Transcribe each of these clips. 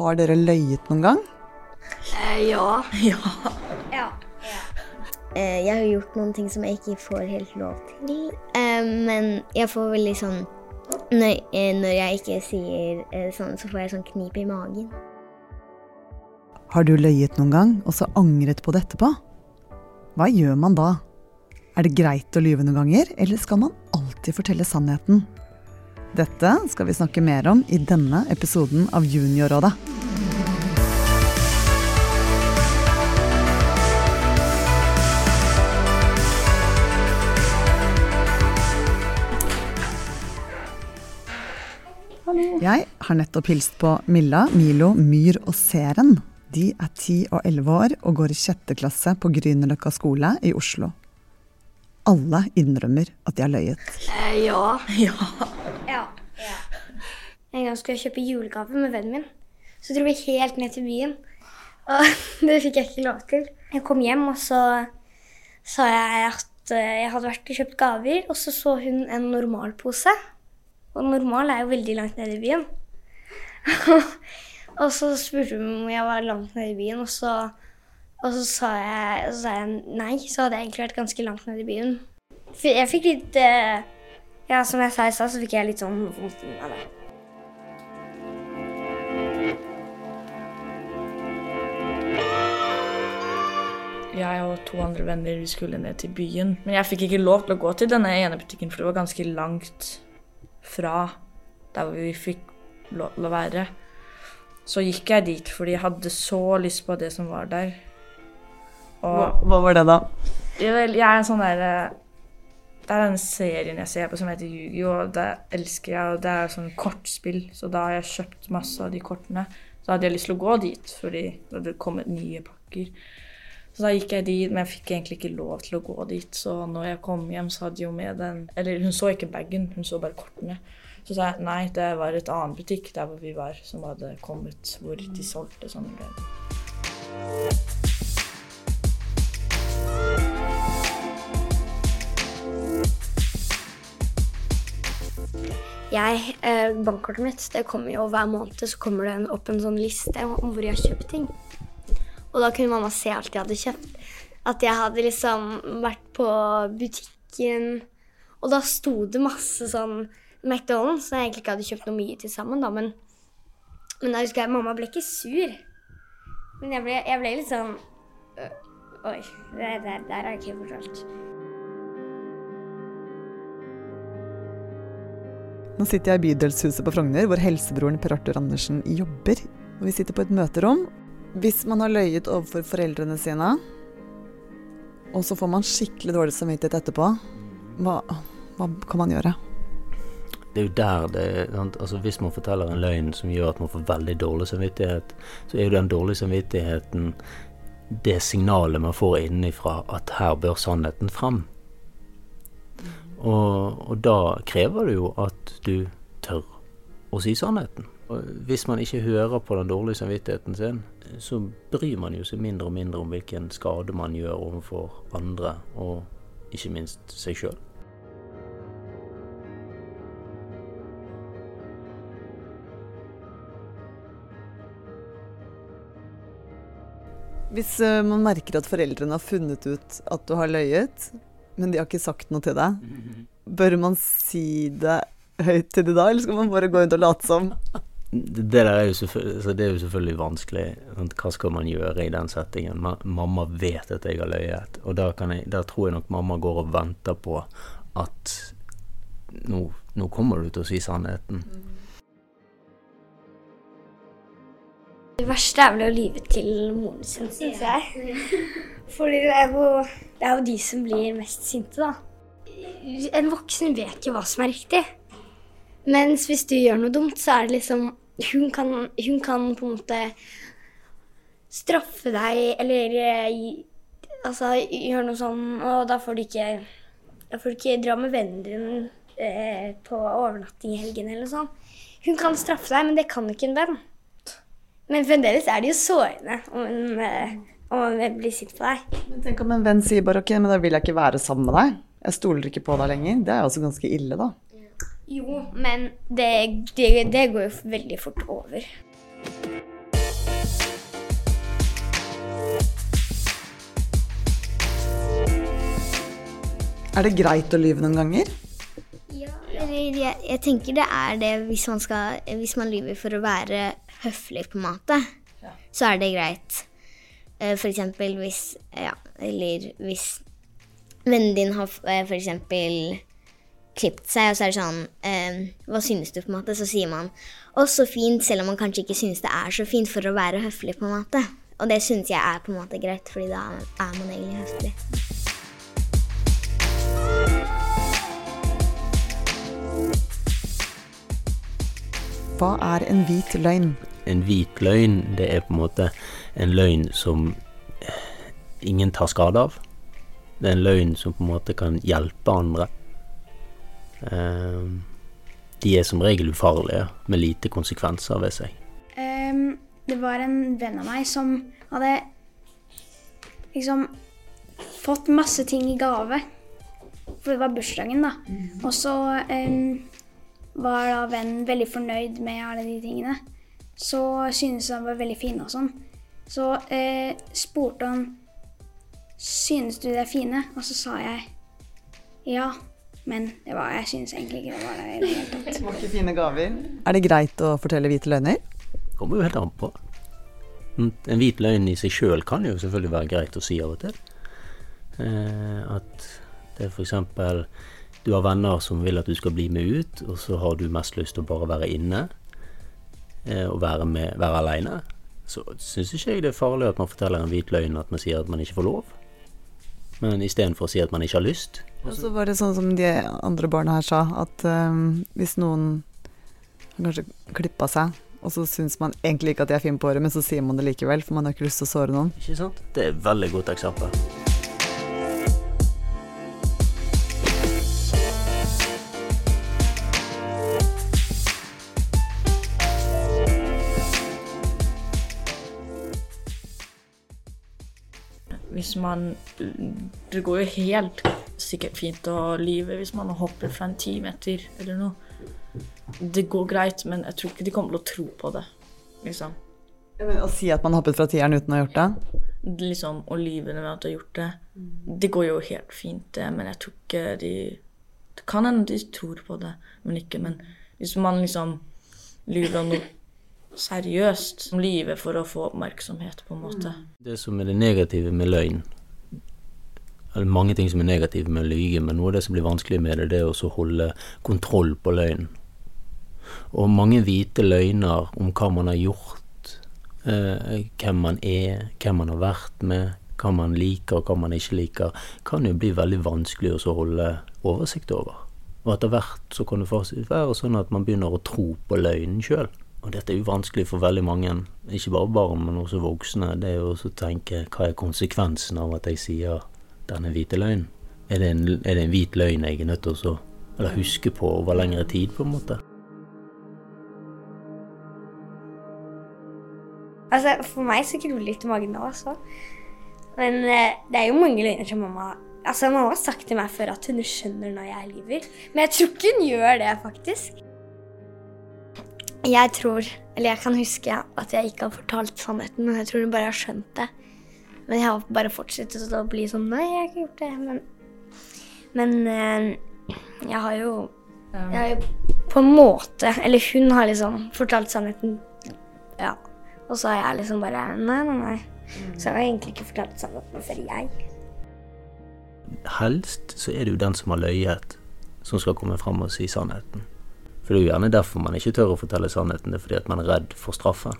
Har dere løyet noen gang? Eh, ja. Ja. Eh, jeg har gjort noen ting som jeg ikke får helt lov til. Eh, men jeg får veldig sånn Når, eh, når jeg ikke sier eh, sånn, så får jeg sånn knip i magen. Har du løyet noen gang, og så angret på det etterpå? Hva gjør man da? Er det greit å lyve noen ganger, eller skal man alltid fortelle sannheten? Dette skal vi snakke mer om i denne episoden av Juniorrådet. Jeg har nettopp hilst på Milla, Milo, Myr og Seren. De er 10 og 11 år og går i sjette klasse på Grünerløkka skole i Oslo. Alle innrømmer at de har løyet. Eh, ja. Ja. En gang skulle jeg kjøpe julegave med vennen min. Så dro vi helt ned til byen. Og det fikk jeg ikke lov til. Jeg kom hjem, og så sa jeg at eh, jeg hadde vært og kjøpt gaver, og så så hun en normalpose. Og normal er jo veldig langt nede i byen. og så spurte hun om jeg var langt nede i byen, og så, og så, sa, jeg, sa jeg nei. Så hadde jeg egentlig vært ganske langt nede i byen. Jeg fikk litt eh, Ja, som jeg sa i stad, så fikk jeg litt sånn vondt av det. Jeg og to andre venner vi skulle ned til byen. Men jeg fikk ikke lov til å gå til denne ene butikken, for det var ganske langt fra der hvor vi fikk lov til å være. Så gikk jeg dit fordi jeg hadde så lyst på det som var der. Hva, Og hva var det, da? jeg, jeg er en sånn derre Det er den serien jeg ser på som heter Yu-Gi-Oh! og Det elsker jeg, og det er sånn kortspill. Så da har jeg kjøpt masse av de kortene. Så hadde jeg lyst til å gå dit, fordi det hadde kommet nye pakker. Så da gikk jeg dit, men jeg fikk egentlig ikke lov til å gå dit. Så når jeg kom hjem, så hadde jo med den Eller hun så ikke bagen, hun så bare kortene. Så sa jeg nei, det var et annen butikk der hvor vi var, som hadde kommet, hvor de solgte sånne greier. Jeg, eh, Bankkortet mitt det kommer jo hver måned så kommer det en, opp en sånn liste om hvor jeg har kjøpt ting. Og da kunne mamma se alt jeg hadde kjøpt. At jeg hadde liksom vært på butikken, og da sto det masse sånn McDonald's, som jeg egentlig ikke hadde kjøpt noe mye til sammen, da, men, men da husker jeg mamma ble ikke sur. Men jeg ble, jeg ble litt sånn øh, Oi, det der har jeg ikke fortalt. Nå sitter jeg i bydelshuset på Frogner, hvor helsebroren Per Arthur Andersen jobber. Og vi sitter på et møterom. Hvis man har løyet overfor foreldrene sine, og så får man skikkelig dårlig samvittighet etterpå, hva, hva kan man gjøre? Det er jo der det? Altså Hvis man forteller en løgn som gjør at man får veldig dårlig samvittighet, så er jo den dårlige samvittigheten det signalet man får innenfra at her bør sannheten frem. Og, og da krever det jo at du tør å si sannheten. Og hvis man ikke hører på den dårlige samvittigheten sin, så bryr man jo seg mindre og mindre om hvilken skade man gjør overfor andre, og ikke minst seg sjøl. Hvis eh, man merker at foreldrene har funnet ut at du har løyet, men de har ikke sagt noe til deg, bør man si det høyt til de da, eller skal man bare gå rundt og late som? Det, der er jo altså det er jo selvfølgelig vanskelig. Sant? Hva skal man gjøre i den settingen? Ma mamma vet at jeg har løyet, og kan jeg, da tror jeg nok mamma går og venter på at nå, nå kommer du til å si sannheten. Det verste er vel å lyve til moren sin, syns jeg. Fordi det er, jo, det er jo de som blir mest sinte, da. En voksen vet jo hva som er riktig. Mens hvis du gjør noe dumt, så er det liksom Hun kan, hun kan på en måte straffe deg eller eh, altså, gjøre noe sånn, og da får du ikke får du ikke dra med vennen din eh, på overnatting i helgen eller noe sånt. Hun kan straffe deg, men det kan ikke en venn. Men fremdeles er det jo sårende om en, om en blir sint på deg. Men tenk om en venn sier bare ok, men da vil jeg ikke være sammen med deg. Jeg stoler ikke på deg lenger. Det er jo også ganske ille, da. Jo, men det, det, det går jo veldig fort over. Er det greit å lyve noen ganger? Ja, jeg, jeg tenker det er det hvis man, skal, hvis man lyver for å være høflig, på en måte. Så er det greit. Eh, For eksempel hvis Ja, eller hvis vennen din har eh, for eksempel klippet seg, og så er det sånn eh, Hva synes du, på en måte? Så sier man å, så fint, selv om man kanskje ikke synes det er så fint, for å være høflig, på en måte. Og det synes jeg er på en måte greit, fordi da er man egentlig høflig. Hva er en hvit løgn? En hvit løgn, det er på en måte en løgn som ingen tar skade av. Det er en løgn som på en måte kan hjelpe andre. Eh, De er som regel ufarlige, med lite konsekvenser ved seg. Um, det var en venn av meg som hadde liksom fått masse ting i gave. For det var bursdagen, da. Og så ehm, var da vennen veldig fornøyd med alle de tingene. Så syntes han var veldig fine og sånn. Så eh, spurte han Synes du de er fine? Og så sa jeg ja. Men det var, jeg synes egentlig ikke det var det i det hele tatt. Det var ikke fine gaver. Er det greit å fortelle hvite løgner? Kommer jo helt an på. En en hvit løgn i seg sjøl kan jo selvfølgelig være greit å si av og til. Eh, at det er f.eks. du har venner som vil at du skal bli med ut, og så har du mest lyst til å bare være inne eh, og være, med, være aleine. Så syns ikke jeg det er farlig at man forteller en hvit løgn at man sier at man ikke får lov. Men istedenfor å si at man ikke har lyst. Og så var det sånn som de andre barna her sa, at øhm, hvis noen har kanskje klippa seg, og så syns man egentlig ikke at de er fine på håret, men så sier man det likevel, for man har ikke lyst til å såre noen. Ikke sant? Det er et veldig godt eksempel. Hvis man Det går jo helt sikkert fint å lyve hvis man hopper fra en ti meter eller noe. Det går greit, men jeg tror ikke de kommer til å tro på det. Liksom. Men å si at man hoppet fra tieren uten å ha gjort det? liksom å lyve med at du har gjort det. Det går jo helt fint, det, men jeg tror ikke de Det kan hende de tror på det, men ikke. Men hvis man liksom lyver om noe seriøst, om livet for å få oppmerksomhet, på en måte. Det som er det negative med løgn eller mange ting som er negative med å lyge, men noe av det som blir vanskelig med det, det er å holde kontroll på løgnen. Og mange hvite løgner om hva man har gjort, eh, hvem man er, hvem man har vært med, hva man liker og hva man ikke liker, kan jo bli veldig vanskelig å holde oversikt over. Og etter hvert så kan det være sånn at man begynner å tro på løgnen sjøl. Og dette er jo vanskelig for veldig mange, ikke bare barn, men også voksne. Det er jo å tenke hva er konsekvensen av at jeg sier denne hvite løgnen? Er det en, er det en hvit løgn jeg er nødt til å eller huske på over lengre tid, på en måte? Altså, for meg så kribler det litt i magen nå, også. Men eh, det er jo mange løgner som mamma Altså, mamma har sagt til meg før at hun skjønner når jeg lyver. Men jeg tror ikke hun gjør det, faktisk. Jeg tror, eller jeg kan huske at jeg ikke har fortalt sannheten, men jeg tror hun bare har skjønt det. Men jeg har bare fortsatt å bli sånn Nei, jeg har ikke gjort det. Men, men eh, jeg har jo Jeg har jo på en måte Eller hun har liksom fortalt sannheten. Ja. Og så har jeg liksom bare Nei, nei, nei. Så jeg har egentlig ikke fortalt sannheten før jeg. Helst så er det jo den som har løyet, som skal komme fram og si sannheten. For det er jo gjerne derfor man ikke tør å fortelle sannheten, det er fordi at man er redd for straffen.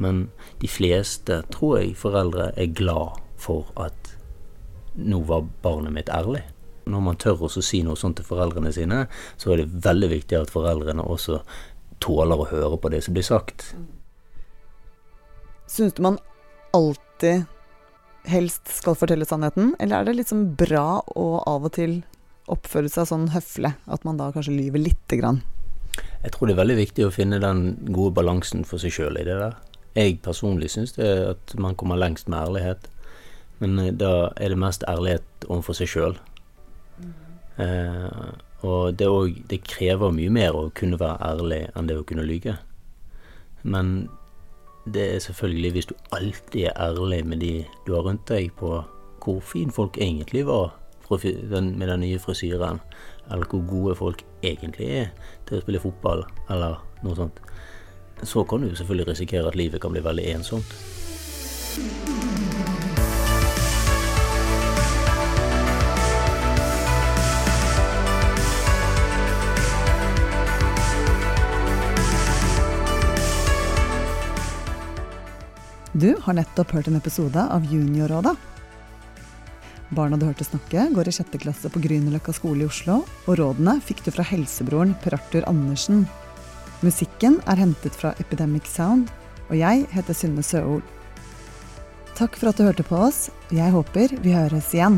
Men de fleste, tror jeg, foreldre er glad for at nå var barnet mitt ærlig. Når man tør å si noe sånt til foreldrene sine, så er det veldig viktig at foreldrene også tåler å høre på det som blir sagt. Syns du man alltid helst skal fortelle sannheten, eller er det liksom bra å av og til oppføre seg sånn høflig at man da kanskje lyver lite grann? Jeg tror det er veldig viktig å finne den gode balansen for seg sjøl i det der. Jeg personlig syns det er at man kommer lengst med ærlighet, men eh, da er det mest ærlighet overfor seg sjøl. Eh, og det, også, det krever mye mer å kunne være ærlig enn det å kunne lyge. Men det er selvfølgelig hvis du alltid er ærlig med de du har rundt deg på hvor fin folk egentlig var med den nye frisyren, eller hvor gode folk egentlig er til å spille fotball, eller noe sånt, så kan du selvfølgelig risikere at livet kan bli veldig ensomt. Du har nettopp hørt en episode av Juniorrådet. Barna du hørte snakke, går i sjette klasse på Grünerløkka skole i Oslo, og rådene fikk du fra helsebroren Per Arthur Andersen. Musikken er hentet fra Epidemic Sound, og jeg heter Synne Søhol. Takk for at du hørte på oss. Jeg håper vi høres igjen.